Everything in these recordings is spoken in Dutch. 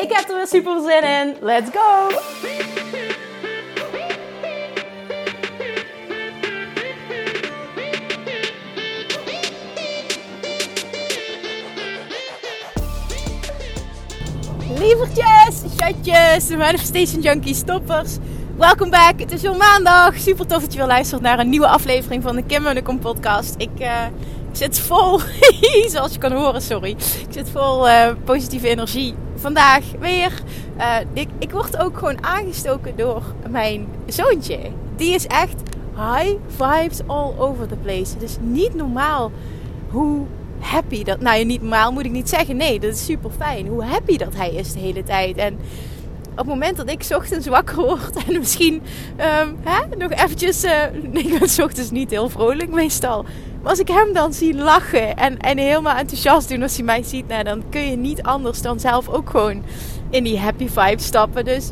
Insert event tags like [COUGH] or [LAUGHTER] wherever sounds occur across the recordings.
Ik heb er weer super zin in. Let's go! Lievertjes, chatjes, Manifestation Junkie stoppers. Welkom back. Het is weer maandag. Super tof dat je weer luistert naar een nieuwe aflevering van de Kim en de Kom podcast. Ik, uh, zit vol, [LAUGHS] zoals je kan horen, sorry. Ik zit vol uh, positieve energie. Vandaag weer. Uh, ik, ik word ook gewoon aangestoken door mijn zoontje. Die is echt high vibes all over the place. Is niet normaal hoe happy dat... Nou, niet normaal moet ik niet zeggen. Nee, dat is super fijn. Hoe happy dat hij is de hele tijd. En op het moment dat ik ochtends wakker word en misschien um, hè, nog eventjes... Uh, [LAUGHS] ik ben ochtends niet heel vrolijk meestal. Maar als ik hem dan zie lachen en, en helemaal enthousiast doen als hij mij ziet... Nou, dan kun je niet anders dan zelf ook gewoon in die happy vibe stappen. Dus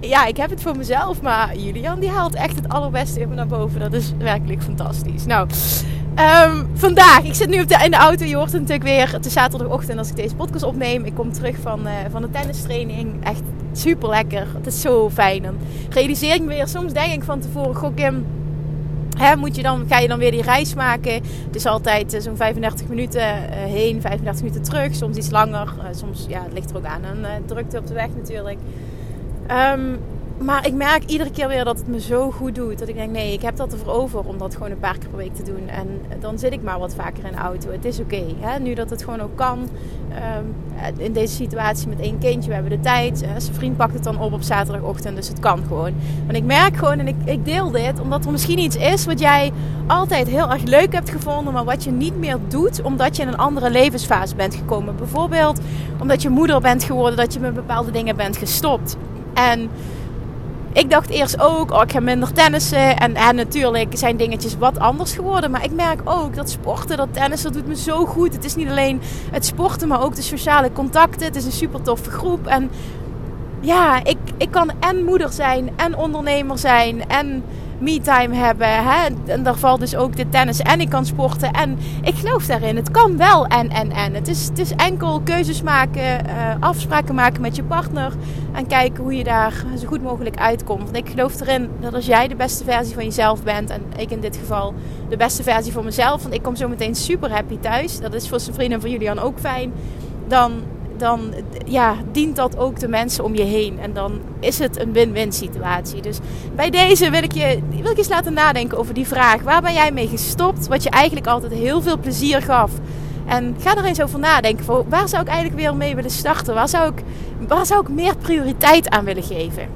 ja, ik heb het voor mezelf. Maar Julian die haalt echt het allerbeste in me naar boven. Dat is werkelijk fantastisch. Nou... Um, vandaag, ik zit nu op de, in de auto. Je hoort het natuurlijk weer. Het is zaterdagochtend als ik deze podcast opneem. Ik kom terug van, uh, van de tennistraining. Echt super lekker. Het is zo fijn. Dan realiseer ik me weer. Soms denk ik van tevoren: Goh, Kim, moet je dan, ga je dan weer die reis maken? Het is altijd uh, zo'n 35 minuten uh, heen, 35 minuten terug. Soms iets langer. soms, ja, het ligt er ook aan. En drukte op de weg natuurlijk. Um, maar ik merk iedere keer weer dat het me zo goed doet. Dat ik denk, nee, ik heb dat ervoor over om dat gewoon een paar keer per week te doen. En dan zit ik maar wat vaker in de auto. Het is oké. Nu dat het gewoon ook kan. Um, in deze situatie met één kindje, we hebben de tijd. Uh, zijn vriend pakt het dan op op zaterdagochtend. Dus het kan gewoon. En ik merk gewoon, en ik, ik deel dit, omdat er misschien iets is wat jij altijd heel erg leuk hebt gevonden. Maar wat je niet meer doet, omdat je in een andere levensfase bent gekomen. Bijvoorbeeld omdat je moeder bent geworden, dat je met bepaalde dingen bent gestopt. En ik dacht eerst ook, oh, ik ga minder tennissen. En, en natuurlijk zijn dingetjes wat anders geworden. Maar ik merk ook dat sporten, dat tennissen, dat doet me zo goed. Het is niet alleen het sporten, maar ook de sociale contacten. Het is een super toffe groep. En ja, ik, ik kan en moeder zijn, en ondernemer zijn, en me-time hebben. Hè? En daar valt dus ook de tennis en ik kan sporten. En ik geloof daarin. Het kan wel en, en, en. Het is, het is enkel keuzes maken, uh, afspraken maken met je partner. En kijken hoe je daar zo goed mogelijk uitkomt. Want ik geloof erin dat als jij de beste versie van jezelf bent. En ik in dit geval de beste versie van mezelf. Want ik kom zo meteen super happy thuis. Dat is voor zijn vrienden en voor Julian ook fijn. Dan dan ja, dient dat ook de mensen om je heen. En dan is het een win-win situatie. Dus bij deze wil ik, je, wil ik eens laten nadenken over die vraag. Waar ben jij mee gestopt? Wat je eigenlijk altijd heel veel plezier gaf. En ga er eens over nadenken. Waar zou ik eigenlijk weer mee willen starten? Waar zou ik, waar zou ik meer prioriteit aan willen geven?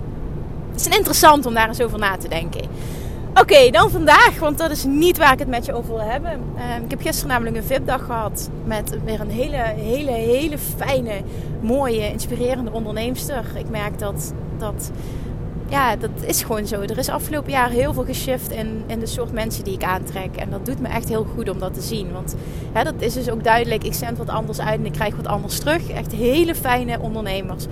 Het is interessant om daar eens over na te denken. Oké, dan vandaag, want dat is niet waar ik het met je over wil hebben. Uh, ik heb gisteren namelijk een VIP-dag gehad met weer een hele, hele, hele fijne, mooie, inspirerende onderneemster. Ik merk dat, dat, ja, dat is gewoon zo. Er is afgelopen jaar heel veel geshift in, in de soort mensen die ik aantrek. En dat doet me echt heel goed om dat te zien. Want hè, dat is dus ook duidelijk. Ik zend wat anders uit en ik krijg wat anders terug. Echt hele fijne ondernemers.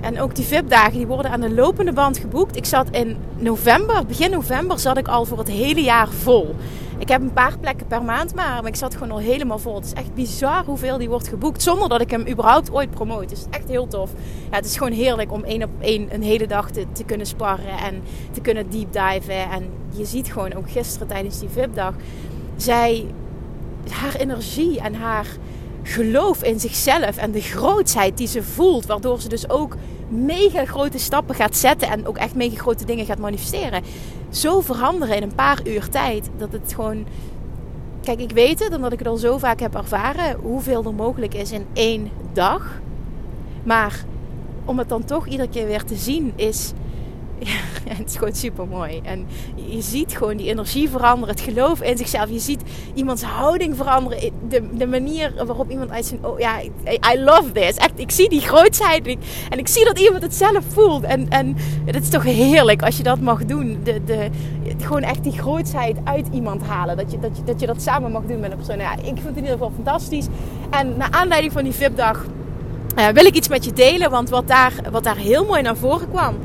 En ook die VIP-dagen die worden aan de lopende band geboekt. Ik zat in november, begin november, zat ik al voor het hele jaar vol. Ik heb een paar plekken per maand maar, maar ik zat gewoon al helemaal vol. Het is echt bizar hoeveel die wordt geboekt zonder dat ik hem überhaupt ooit promote. Het is echt heel tof. Ja, het is gewoon heerlijk om één op één een hele dag te, te kunnen sparren en te kunnen deep diven. En je ziet gewoon ook gisteren tijdens die VIP-dag, zij, haar energie en haar geloof in zichzelf en de grootheid die ze voelt, waardoor ze dus ook mega grote stappen gaat zetten en ook echt mega grote dingen gaat manifesteren. Zo veranderen in een paar uur tijd dat het gewoon. Kijk, ik weet het, omdat ik het al zo vaak heb ervaren, hoeveel er mogelijk is in één dag. Maar om het dan toch iedere keer weer te zien, is En [LAUGHS] het is gewoon super mooi. En je ziet gewoon die energie veranderen, het geloof in zichzelf. Je ziet iemands houding veranderen. De, de manier waarop iemand uit zijn. Oh ja, I love this. Echt, ik zie die grootsheid. En ik zie dat iemand het zelf voelt. En, en het is toch heerlijk als je dat mag doen. De, de, gewoon echt die grootsheid uit iemand halen. Dat je dat, dat, je dat samen mag doen met een persoon. Ja, ik vind het in ieder geval fantastisch. En naar aanleiding van die VIP-dag uh, wil ik iets met je delen. Want wat daar, wat daar heel mooi naar voren kwam.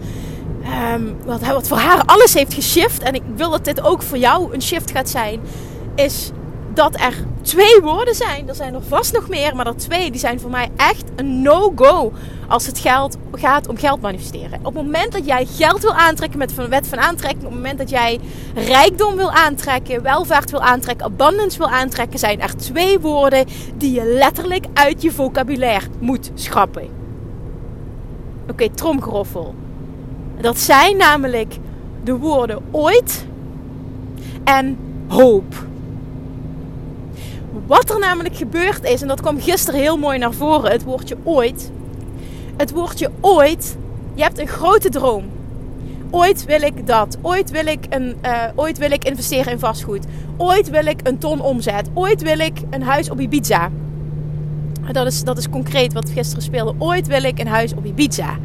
Um, wat, wat voor haar alles heeft geshift. En ik wil dat dit ook voor jou een shift gaat zijn. Is dat er twee woorden zijn. Er zijn er vast nog meer, maar er twee die zijn voor mij echt een no-go als het geld gaat om geld manifesteren. Op het moment dat jij geld wil aantrekken met de wet van aantrekking, op het moment dat jij rijkdom wil aantrekken, welvaart wil aantrekken, abundance wil aantrekken, zijn er twee woorden die je letterlijk uit je vocabulaire moet schrappen. Oké, okay, tromgeroffel. Dat zijn namelijk de woorden ooit en hoop. Wat er namelijk gebeurd is, en dat kwam gisteren heel mooi naar voren, het woordje ooit. Het woordje ooit, je hebt een grote droom. Ooit wil ik dat. Ooit wil ik, een, uh, ooit wil ik investeren in vastgoed. Ooit wil ik een ton omzet. Ooit wil ik een huis op Ibiza. Dat is, dat is concreet wat gisteren speelde. Ooit wil ik een huis op Ibiza.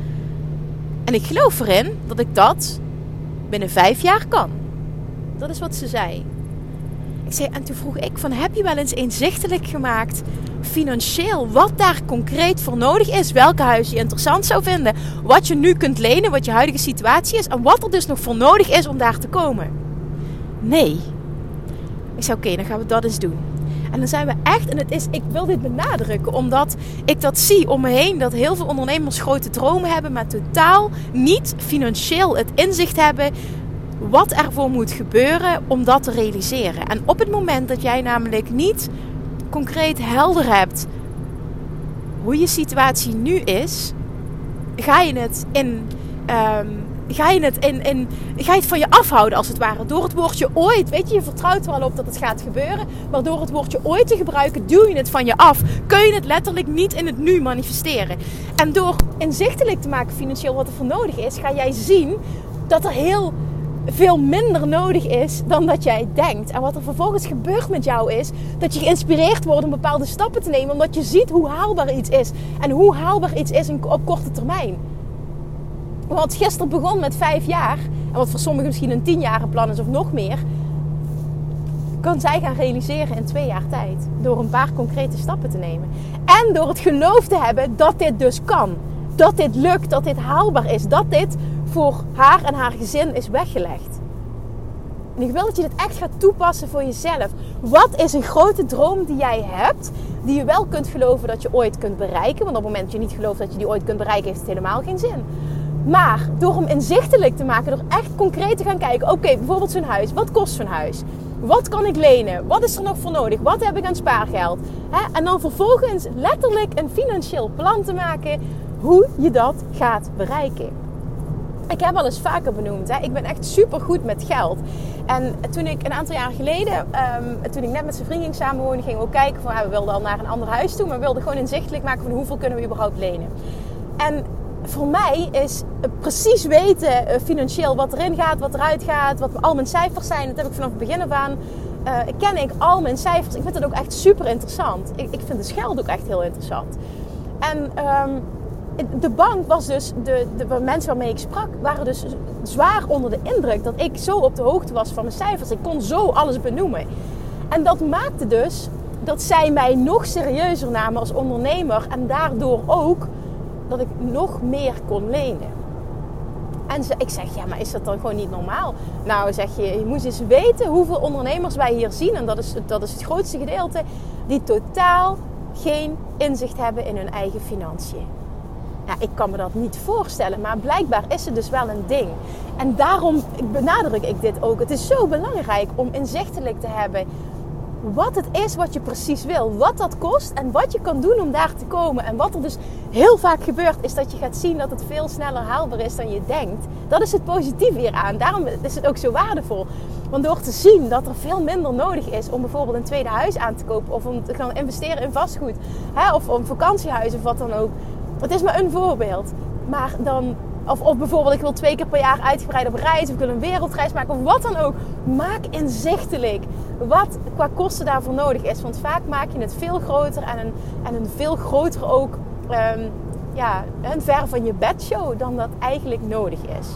En ik geloof erin dat ik dat binnen vijf jaar kan. Dat is wat ze zei. Ik zei, en toen vroeg ik van, heb je wel eens inzichtelijk gemaakt financieel wat daar concreet voor nodig is? Welke huis je interessant zou vinden? Wat je nu kunt lenen, wat je huidige situatie is en wat er dus nog voor nodig is om daar te komen? Nee. Ik zei, oké, dan gaan we dat eens doen. En dan zijn we echt, en het is, ik wil dit benadrukken, omdat ik dat zie om me heen, dat heel veel ondernemers grote dromen hebben, maar totaal niet financieel het inzicht hebben wat ervoor moet gebeuren om dat te realiseren. En op het moment dat jij namelijk niet concreet helder hebt hoe je situatie nu is, ga je het in. Um, ga je, het in, ga het van je afhouden als het ware. Door het woordje ooit. Weet je, je vertrouwt er al op dat het gaat gebeuren. Maar door het woordje ooit te gebruiken, duw je het van je af. Kun je het letterlijk niet in het nu manifesteren. En door inzichtelijk te maken financieel wat er voor nodig is, ga jij zien dat er heel veel minder nodig is dan dat jij denkt. En wat er vervolgens gebeurt met jou is dat je geïnspireerd wordt om bepaalde stappen te nemen, omdat je ziet hoe haalbaar iets is en hoe haalbaar iets is op korte termijn. Wat gisteren begon met vijf jaar, en wat voor sommigen misschien een tien jaren plan is of nog meer, kan zij gaan realiseren in twee jaar tijd. Door een paar concrete stappen te nemen. En door het geloof te hebben dat dit dus kan. Dat dit lukt, dat dit haalbaar is, dat dit voor haar en haar gezin is weggelegd. En ik wil dat je dit echt gaat toepassen voor jezelf. Wat is een grote droom die jij hebt, die je wel kunt geloven dat je ooit kunt bereiken? Want op het moment dat je niet gelooft dat je die ooit kunt bereiken, heeft het helemaal geen zin. Maar door hem inzichtelijk te maken, door echt concreet te gaan kijken: oké, bijvoorbeeld zo'n huis, wat kost zo'n huis? Wat kan ik lenen? Wat is er nog voor nodig? Wat heb ik aan spaargeld? En dan vervolgens letterlijk een financieel plan te maken hoe je dat gaat bereiken. Ik heb al eens vaker benoemd, ik ben echt super goed met geld. En toen ik een aantal jaar geleden, um, toen ik net met zijn vriend ging samenwonen, gingen we ook kijken van, we wilden al naar een ander huis toe, maar we wilden gewoon inzichtelijk maken van hoeveel kunnen we überhaupt lenen. En voor mij is precies weten uh, financieel wat erin gaat, wat eruit gaat, wat al mijn cijfers zijn. Dat heb ik vanaf het begin af aan. Uh, ken ik al mijn cijfers. Ik vind het ook echt super interessant. Ik, ik vind de geld ook echt heel interessant. En um, de bank was dus, de, de mensen waarmee ik sprak, waren dus zwaar onder de indruk dat ik zo op de hoogte was van mijn cijfers. Ik kon zo alles benoemen. En dat maakte dus dat zij mij nog serieuzer namen als ondernemer en daardoor ook dat ik nog meer kon lenen. En ze, ik zeg, ja, maar is dat dan gewoon niet normaal? Nou, zeg je, je moet eens weten hoeveel ondernemers wij hier zien. En dat is, dat is het grootste gedeelte. Die totaal geen inzicht hebben in hun eigen financiën. Ja, ik kan me dat niet voorstellen, maar blijkbaar is het dus wel een ding. En daarom benadruk ik dit ook. Het is zo belangrijk om inzichtelijk te hebben wat het is wat je precies wil. Wat dat kost en wat je kan doen om daar te komen. En wat er dus heel vaak gebeurt, is dat je gaat zien dat het veel sneller haalbaar is dan je denkt. Dat is het positieve hieraan. Daarom is het ook zo waardevol. Want door te zien dat er veel minder nodig is om bijvoorbeeld een tweede huis aan te kopen. Of om te gaan investeren in vastgoed. Hè, of om vakantiehuis of wat dan ook het is maar een voorbeeld. Maar dan Of, of bijvoorbeeld, ik wil twee keer per jaar uitgebreid op reis. Of ik wil een wereldreis maken. Of wat dan ook. Maak inzichtelijk wat qua kosten daarvoor nodig is. Want vaak maak je het veel groter. En een, en een veel groter ook... Um, ja, ver van je bedshow dan dat eigenlijk nodig is.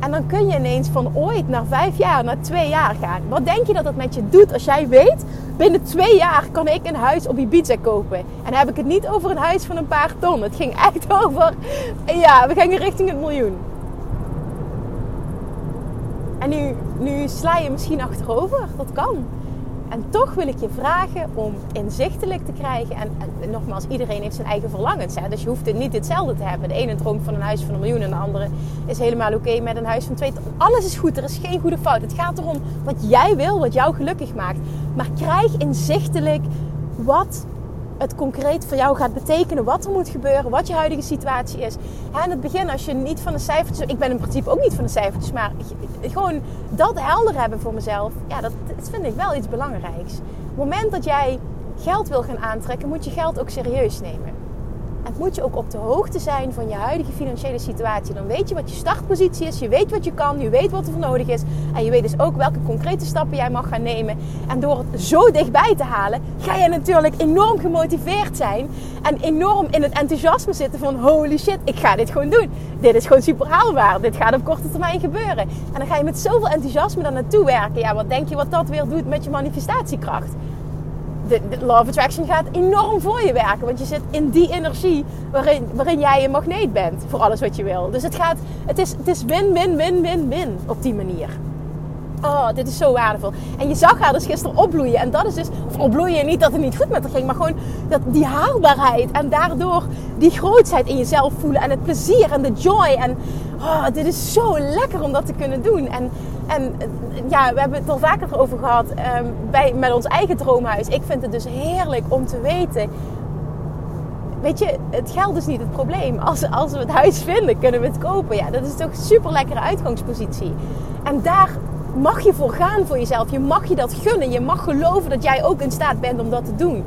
En dan kun je ineens van ooit naar vijf jaar, naar twee jaar gaan. Wat denk je dat dat met je doet als jij weet, binnen twee jaar kan ik een huis op Ibiza kopen. En dan heb ik het niet over een huis van een paar ton. Het ging echt [LAUGHS] over, ja, we gingen richting het miljoen. En nu, nu sla je misschien achterover, dat kan. En toch wil ik je vragen om inzichtelijk te krijgen. En, en nogmaals, iedereen heeft zijn eigen verlangens. Hè? Dus je hoeft het niet hetzelfde te hebben. De ene droomt van een huis van een miljoen en de andere is helemaal oké met een huis van twee. Alles is goed, er is geen goede fout. Het gaat erom wat jij wil, wat jou gelukkig maakt. Maar krijg inzichtelijk wat het concreet voor jou gaat betekenen. Wat er moet gebeuren, wat je huidige situatie is. En in het begin, als je niet van de cijfertjes... Ik ben in principe ook niet van de cijfertjes, maar gewoon dat helder hebben voor mezelf. Ja, dat, dat vind ik wel iets belangrijks. Op het moment dat jij geld wil gaan aantrekken, moet je geld ook serieus nemen. Moet je ook op de hoogte zijn van je huidige financiële situatie. Dan weet je wat je startpositie is, je weet wat je kan, je weet wat er voor nodig is. En je weet dus ook welke concrete stappen jij mag gaan nemen. En door het zo dichtbij te halen, ga je natuurlijk enorm gemotiveerd zijn. En enorm in het enthousiasme zitten van holy shit, ik ga dit gewoon doen. Dit is gewoon super haalbaar. Dit gaat op korte termijn gebeuren. En dan ga je met zoveel enthousiasme daar naartoe werken. Ja, wat denk je wat dat weer doet met je manifestatiekracht? De, de of Attraction gaat enorm voor je werken. Want je zit in die energie waarin, waarin jij een magneet bent voor alles wat je wil. Dus het, gaat, het is het is win, win, win, win, win op die manier. Oh, dit is zo waardevol. En je zag haar dus gisteren opbloeien. En dat is dus, of opbloeien, niet dat het niet goed met haar ging, maar gewoon dat, die haalbaarheid. En daardoor die grootsheid in jezelf voelen. En het plezier en de joy. En oh, dit is zo lekker om dat te kunnen doen. En, en ja, we hebben het al vaker over gehad um, bij, met ons eigen droomhuis. Ik vind het dus heerlijk om te weten weet je, het geld is niet het probleem. Als, als we het huis vinden, kunnen we het kopen. Ja, dat is toch een super lekkere uitgangspositie. En daar mag je voor gaan voor jezelf. Je mag je dat gunnen. Je mag geloven dat jij ook in staat bent om dat te doen.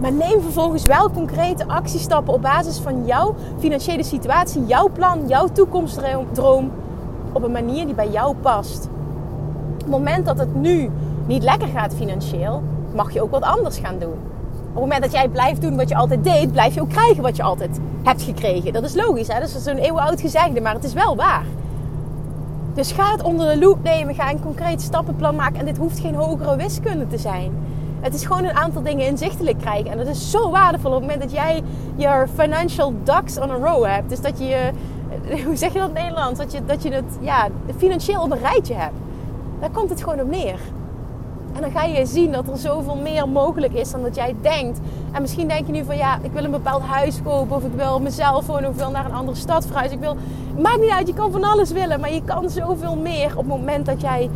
Maar neem vervolgens wel concrete actiestappen op basis van jouw financiële situatie, jouw plan, jouw toekomstdroom op een manier die bij jou past. Op het moment dat het nu niet lekker gaat financieel, mag je ook wat anders gaan doen. Op het moment dat jij blijft doen wat je altijd deed, blijf je ook krijgen wat je altijd hebt gekregen. Dat is logisch, hè? dat is een eeuwenoud gezegde, maar het is wel waar. Dus ga het onder de loep nemen. Ga een concreet stappenplan maken. En dit hoeft geen hogere wiskunde te zijn. Het is gewoon een aantal dingen inzichtelijk krijgen. En dat is zo waardevol op het moment dat jij je financial ducks on a row hebt. Dus dat je, [LAUGHS] hoe zeg je dat in het Nederlands? Dat je, dat je het ja, financieel op een rijtje hebt. Daar komt het gewoon op neer. En dan ga je zien dat er zoveel meer mogelijk is dan dat jij denkt. En misschien denk je nu van ja, ik wil een bepaald huis kopen. Of ik wil mezelf wonen. Of ik wil naar een andere stad verhuizen. Ik wil... Maakt niet uit, je kan van alles willen. Maar je kan zoveel meer op het moment dat jij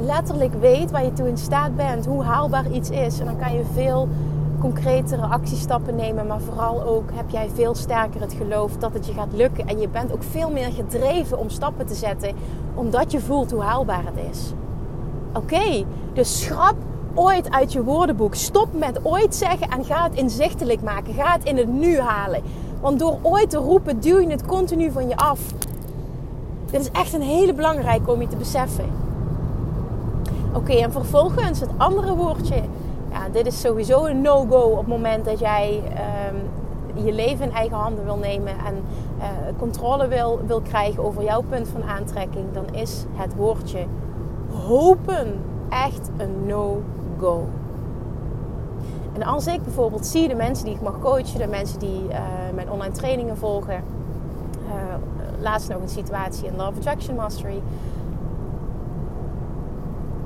letterlijk weet waar je toe in staat bent. Hoe haalbaar iets is. En dan kan je veel concretere actiestappen nemen. Maar vooral ook heb jij veel sterker het geloof dat het je gaat lukken. En je bent ook veel meer gedreven om stappen te zetten. Omdat je voelt hoe haalbaar het is. Oké, dus schrap ooit uit je woordenboek. Stop met ooit zeggen en ga het inzichtelijk maken. Ga het in het nu halen. Want door ooit te roepen, duw je het continu van je af. Dit is echt een hele belangrijke om je te beseffen. Oké, en vervolgens het andere woordje. Ja, dit is sowieso een no-go op het moment dat jij um, je leven in eigen handen wil nemen en uh, controle wil, wil krijgen over jouw punt van aantrekking. Dan is het woordje hopen echt een no-go. En als ik bijvoorbeeld zie de mensen die ik mag coachen, de mensen die uh, mijn online trainingen volgen, uh, laatst nog een situatie in Love Attraction Mastery.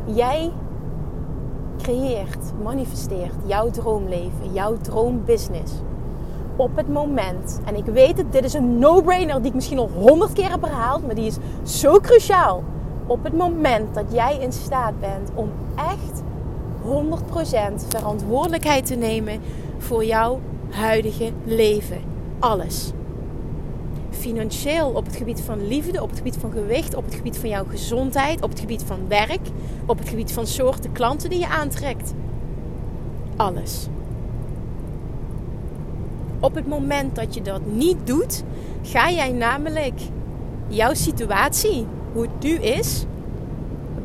Jij creëert, manifesteert jouw droomleven, jouw droombusiness. Op het moment, en ik weet het, dit is een no-brainer die ik misschien al honderd keer heb herhaald, maar die is zo cruciaal op het moment dat jij in staat bent om echt 100% verantwoordelijkheid te nemen voor jouw huidige leven. Alles. Financieel op het gebied van liefde, op het gebied van gewicht, op het gebied van jouw gezondheid, op het gebied van werk, op het gebied van soorten klanten die je aantrekt. Alles. Op het moment dat je dat niet doet, ga jij namelijk jouw situatie, hoe het nu is,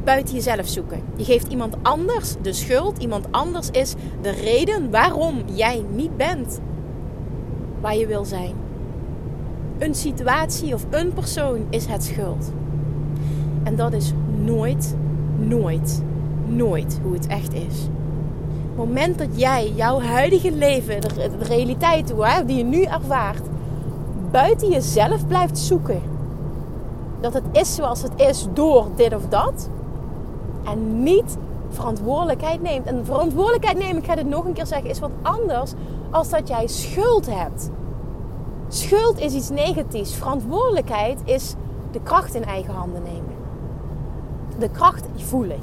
buiten jezelf zoeken. Je geeft iemand anders de schuld. Iemand anders is de reden waarom jij niet bent waar je wil zijn. Een situatie of een persoon is het schuld. En dat is nooit, nooit, nooit hoe het echt is. Het moment dat jij jouw huidige leven, de, realiteit die je nu ervaart, buiten jezelf blijft zoeken. Dat het is zoals het is door dit of dat. En niet verantwoordelijkheid neemt. En verantwoordelijkheid nemen, ik ga dit nog een keer zeggen, is wat anders als dat jij schuld hebt. Schuld is iets negatiefs. Verantwoordelijkheid is de kracht in eigen handen nemen. De kracht voelen.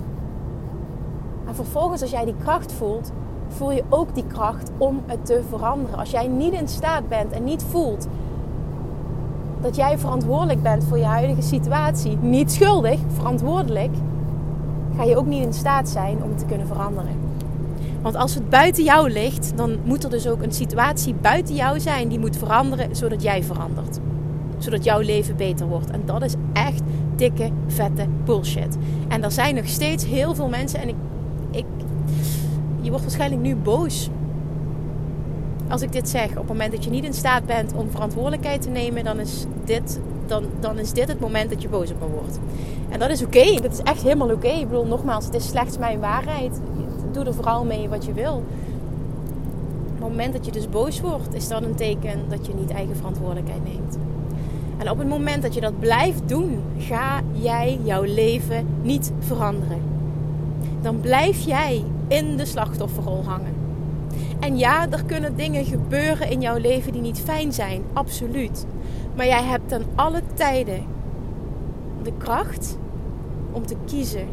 En vervolgens, als jij die kracht voelt, voel je ook die kracht om het te veranderen. Als jij niet in staat bent en niet voelt dat jij verantwoordelijk bent voor je huidige situatie, niet schuldig, verantwoordelijk, ga je ook niet in staat zijn om het te kunnen veranderen. Want als het buiten jou ligt, dan moet er dus ook een situatie buiten jou zijn die moet veranderen, zodat jij verandert. Zodat jouw leven beter wordt. En dat is echt dikke, vette bullshit. En er zijn nog steeds heel veel mensen, en ik, ik je wordt waarschijnlijk nu boos als ik dit zeg. Op het moment dat je niet in staat bent om verantwoordelijkheid te nemen, dan is dit, dan, dan is dit het moment dat je boos op me wordt. En dat is oké. Dat is echt helemaal oké. Ik bedoel, nogmaals, het is slechts mijn waarheid. Doe er vooral mee wat je wil. Op het moment dat je dus boos wordt, is dat een teken dat je niet eigen verantwoordelijkheid neemt. En op het moment dat je dat blijft doen, ga jij jouw leven niet veranderen. Dan blijf jij in de slachtofferrol hangen. En ja, er kunnen dingen gebeuren in jouw leven die niet fijn zijn, absoluut. Maar jij hebt ten alle tijden de kracht om te kiezen.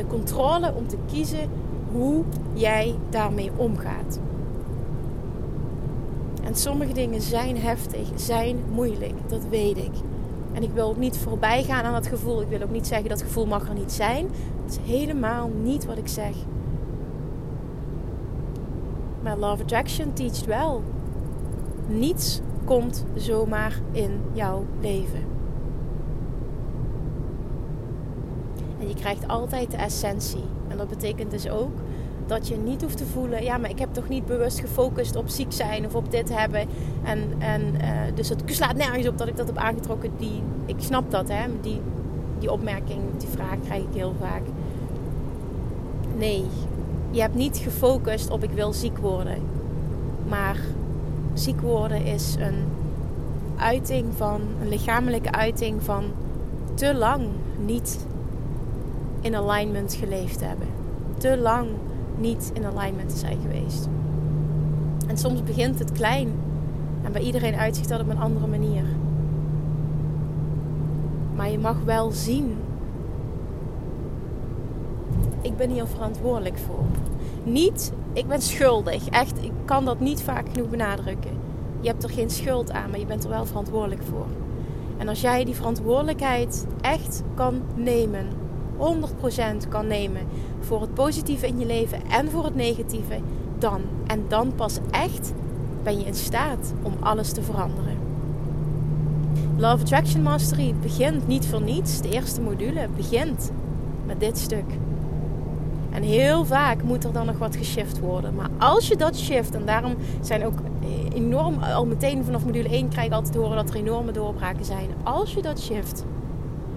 De controle om te kiezen hoe jij daarmee omgaat. En sommige dingen zijn heftig, zijn moeilijk, dat weet ik. En ik wil ook niet voorbij gaan aan dat gevoel. Ik wil ook niet zeggen dat gevoel mag er niet zijn. Dat is helemaal niet wat ik zeg. Maar Love Attraction teacht wel. Niets komt zomaar in jouw leven. En je krijgt altijd de essentie. En dat betekent dus ook dat je niet hoeft te voelen, ja, maar ik heb toch niet bewust gefocust op ziek zijn of op dit hebben. En, en uh, dus het slaat nergens op dat ik dat heb aangetrokken. Die, ik snap dat, hè. Die, die opmerking, die vraag krijg ik heel vaak. Nee, je hebt niet gefocust op ik wil ziek worden. Maar ziek worden is een uiting van, een lichamelijke uiting van te lang niet in alignment geleefd hebben. Te lang niet in alignment zijn geweest. En soms begint het klein en bij iedereen uitzicht dat op een andere manier. Maar je mag wel zien ik ben hier verantwoordelijk voor. Niet, ik ben schuldig. Echt, ik kan dat niet vaak genoeg benadrukken. Je hebt er geen schuld aan, maar je bent er wel verantwoordelijk voor. En als jij die verantwoordelijkheid echt kan nemen, 100% kan nemen voor het positieve in je leven en voor het negatieve, dan en dan pas echt ben je in staat om alles te veranderen. Love Attraction Mastery begint niet voor niets. De eerste module begint met dit stuk. En heel vaak moet er dan nog wat geshift worden. Maar als je dat shift, en daarom zijn ook enorm, al meteen vanaf module 1 krijg ik altijd horen dat er enorme doorbraken zijn. Als je dat shift,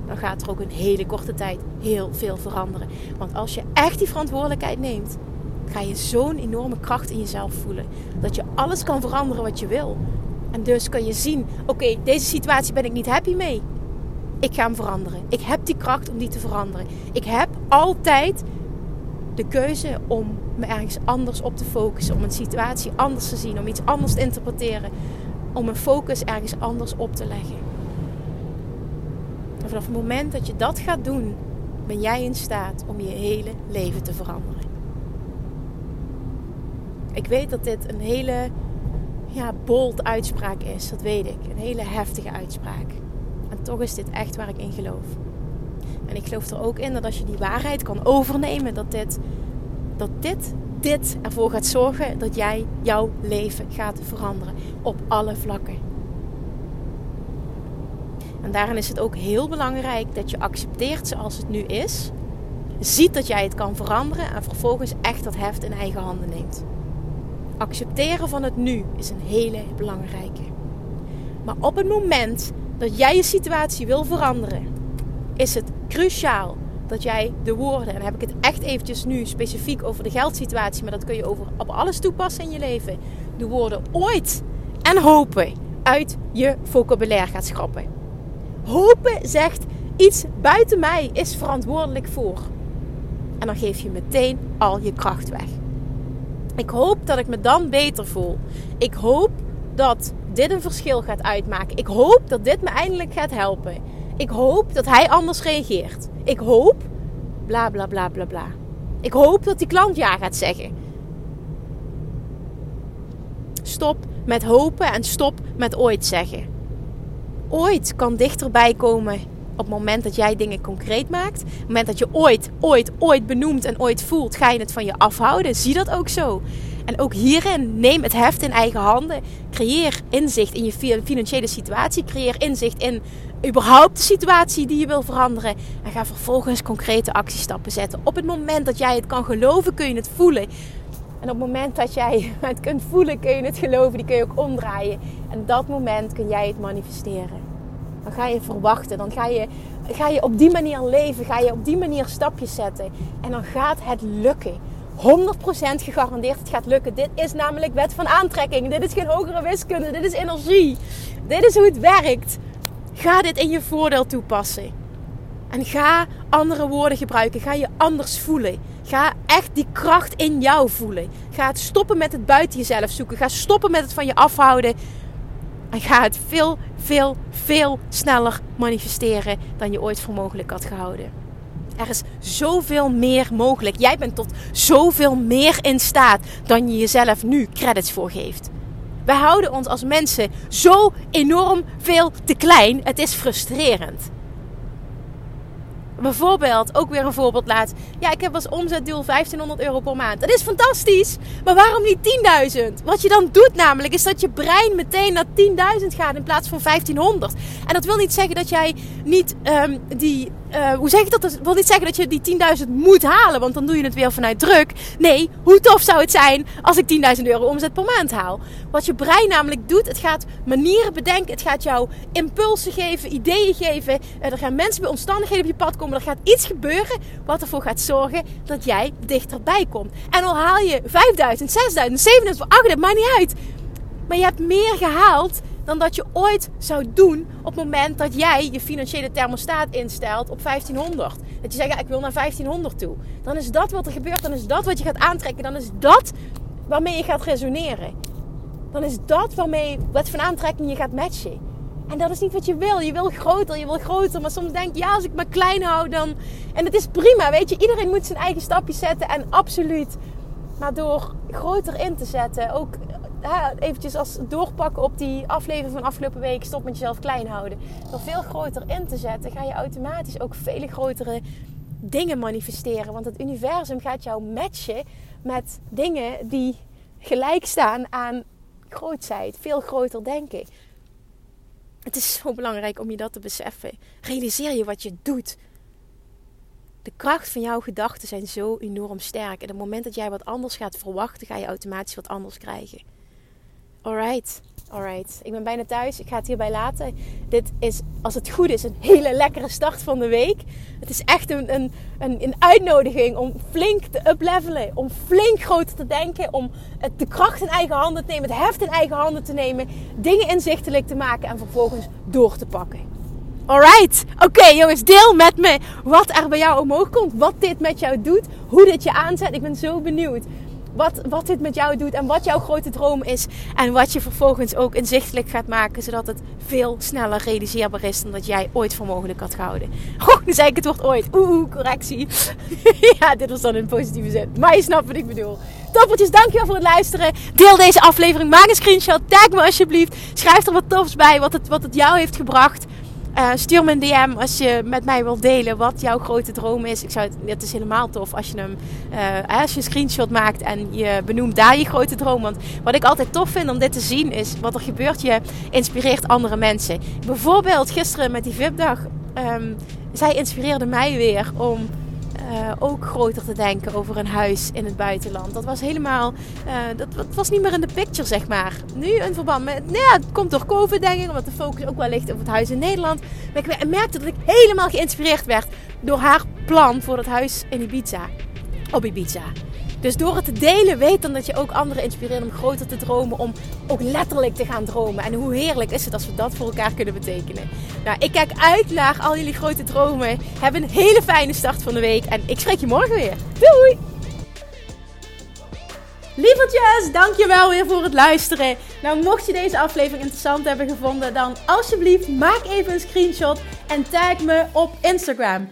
dan gaat er ook in hele korte tijd heel veel veranderen. Want als je echt die verantwoordelijkheid neemt, ga je zo'n enorme kracht in jezelf voelen. Dat je alles kan veranderen wat je wil. En dus kan je zien: oké, deze situatie ben ik niet happy mee. Ik ga hem veranderen. Ik heb die kracht om die te veranderen. Ik heb altijd de keuze om me ergens anders op te focussen, om een situatie anders te zien, om iets anders te interpreteren, om mijn focus ergens anders op te leggen. Vanaf het moment dat je dat gaat doen, ben jij in staat om je hele leven te veranderen. Ik weet dat dit een hele ja, bold uitspraak is, dat weet ik. Een hele heftige uitspraak. En toch is dit echt waar ik in geloof. En ik geloof er ook in dat als je die waarheid kan overnemen, dat dit, dat dit dit ervoor gaat zorgen dat jij jouw leven gaat veranderen op alle vlakken. En daarin is het ook heel belangrijk dat je accepteert zoals het nu is. Ziet dat jij het kan veranderen en vervolgens echt dat heft in eigen handen neemt. Accepteren van het nu is een hele belangrijke. Maar op het moment dat jij je situatie wil veranderen, is het cruciaal dat jij de woorden, en dan heb ik het echt eventjes nu specifiek over de geldsituatie, maar dat kun je over, op alles toepassen in je leven, de woorden ooit en hopen uit je vocabulaire gaat schrappen. Hopen zegt iets buiten mij is verantwoordelijk voor. En dan geef je meteen al je kracht weg. Ik hoop dat ik me dan beter voel. Ik hoop dat dit een verschil gaat uitmaken. Ik hoop dat dit me eindelijk gaat helpen. Ik hoop dat hij anders reageert. Ik hoop, bla bla bla bla bla. Ik hoop dat die klant ja gaat zeggen. Stop met hopen en stop met ooit zeggen. Ooit kan dichterbij komen op het moment dat jij dingen concreet maakt. Op het moment dat je ooit, ooit, ooit benoemt en ooit voelt, ga je het van je afhouden. Zie dat ook zo. En ook hierin neem het heft in eigen handen. Creëer inzicht in je financiële situatie. Creëer inzicht in überhaupt de situatie die je wil veranderen. En ga vervolgens concrete actiestappen zetten. Op het moment dat jij het kan geloven, kun je het voelen. En op het moment dat jij [LAUGHS] het kunt voelen, kun je het geloven. Die kun je ook omdraaien. En dat moment kun jij het manifesteren. Dan ga je verwachten. Dan ga je, ga je op die manier leven. Ga je op die manier stapjes zetten. En dan gaat het lukken. 100% gegarandeerd het gaat lukken. Dit is namelijk wet van aantrekking. Dit is geen hogere wiskunde. Dit is energie. Dit is hoe het werkt. Ga dit in je voordeel toepassen. En ga andere woorden gebruiken. Ga je anders voelen. Ga echt die kracht in jou voelen. Ga het stoppen met het buiten jezelf zoeken. Ga stoppen met het van je afhouden. En ga het veel, veel, veel sneller manifesteren dan je ooit voor mogelijk had gehouden. Er is zoveel meer mogelijk. Jij bent tot zoveel meer in staat dan je jezelf nu credits voor geeft. Wij houden ons als mensen zo enorm veel te klein. Het is frustrerend bijvoorbeeld, ook weer een voorbeeld laat. Ja, ik heb als omzetdoel 1500 euro per maand. Dat is fantastisch. Maar waarom niet 10.000? Wat je dan doet namelijk, is dat je brein meteen naar 10.000 gaat in plaats van 1500. En dat wil niet zeggen dat jij niet um, die uh, hoe zeg ik dat? Dat wil niet zeggen dat je die 10.000 moet halen, want dan doe je het weer vanuit druk. Nee, hoe tof zou het zijn als ik 10.000 euro omzet per maand haal? Wat je brein namelijk doet, het gaat manieren bedenken, het gaat jou impulsen geven, ideeën geven. Eh, er gaan mensen bij omstandigheden op je pad komen, er gaat iets gebeuren wat ervoor gaat zorgen dat jij dichterbij komt. En al haal je 5.000, 6.000, 7.000, 8.000, maakt niet uit. Maar je hebt meer gehaald dan dat je ooit zou doen op het moment dat jij je financiële thermostaat instelt op 1500. Dat je zegt, ja, ik wil naar 1500 toe. Dan is dat wat er gebeurt, dan is dat wat je gaat aantrekken, dan is dat waarmee je gaat resoneren. Dan is dat waarmee wat van aantrekking je gaat matchen. En dat is niet wat je wil. Je wil groter, je wil groter. Maar soms denk je, ja, als ik me klein hou, dan. En het is prima, weet je. Iedereen moet zijn eigen stapjes zetten. En absoluut. Maar door groter in te zetten, ook ja, eventjes als doorpakken op die aflevering van afgelopen week. Stop met jezelf klein houden. Door veel groter in te zetten, ga je automatisch ook vele grotere dingen manifesteren. Want het universum gaat jou matchen met dingen die gelijk staan aan grootheid. Veel groter denken. Het is zo belangrijk om je dat te beseffen. Realiseer je wat je doet. De kracht van jouw gedachten zijn zo enorm sterk. En op het moment dat jij wat anders gaat verwachten, ga je automatisch wat anders krijgen. Alright, alright. Ik ben bijna thuis. Ik ga het hierbij laten. Dit is, als het goed is, een hele lekkere start van de week. Het is echt een, een, een, een uitnodiging om flink te uplevelen. Om flink groter te denken. Om de kracht in eigen handen te nemen. Het heft in eigen handen te nemen. Dingen inzichtelijk te maken. En vervolgens door te pakken. Alright. Oké jongens, deel met me wat er bij jou omhoog komt. Wat dit met jou doet. Hoe dit je aanzet. Ik ben zo benieuwd wat, wat dit met jou doet en wat jouw grote droom is. En wat je vervolgens ook inzichtelijk gaat maken, zodat het veel sneller realiseerbaar is dan dat jij ooit voor mogelijk had gehouden. [LAUGHS] Oh, nu zei ik het woord ooit. Oeh, correctie. [LAUGHS] ja, dit was dan in positieve zin. Maar je snapt wat ik bedoel. Toppertjes, dankjewel voor het luisteren. Deel deze aflevering. Maak een screenshot. Tag me alsjeblieft. Schrijf er wat tofs bij, wat het, wat het jou heeft gebracht. Uh, stuur me een DM als je met mij wilt delen wat jouw grote droom is. Ik zou het, het is helemaal tof als je hem uh, als je een screenshot maakt en je benoemt daar je grote droom. Want wat ik altijd tof vind om dit te zien is wat er gebeurt. Je inspireert andere mensen. Bijvoorbeeld gisteren met die VIP-dag. Um, zij inspireerde mij weer om uh, ook groter te denken over een huis in het buitenland. Dat was helemaal, dat, dat, was niet meer in de picture, zeg maar. Nu in verband met, nou ja, het komt door COVID, denk ik, omdat de focus ook wel ligt op het huis in Nederland. Maar ik merkte dat ik helemaal geïnspireerd werd door haar plan voor het huis in Ibiza. Op Ibiza. Dus door het te delen, weet dan dat je ook anderen inspireert om groter te dromen. Om ook letterlijk te gaan dromen. En hoe heerlijk is het als we dat voor elkaar kunnen betekenen. Nou, ik kijk uit naar al jullie grote dromen. Heb een hele fijne start van de week. En ik spreek je morgen weer. Doei! Lievertjes, dankjewel weer voor het luisteren. Nou, mocht je deze aflevering interessant hebben gevonden, dan alsjeblieft maak even een screenshot en tag me op Instagram.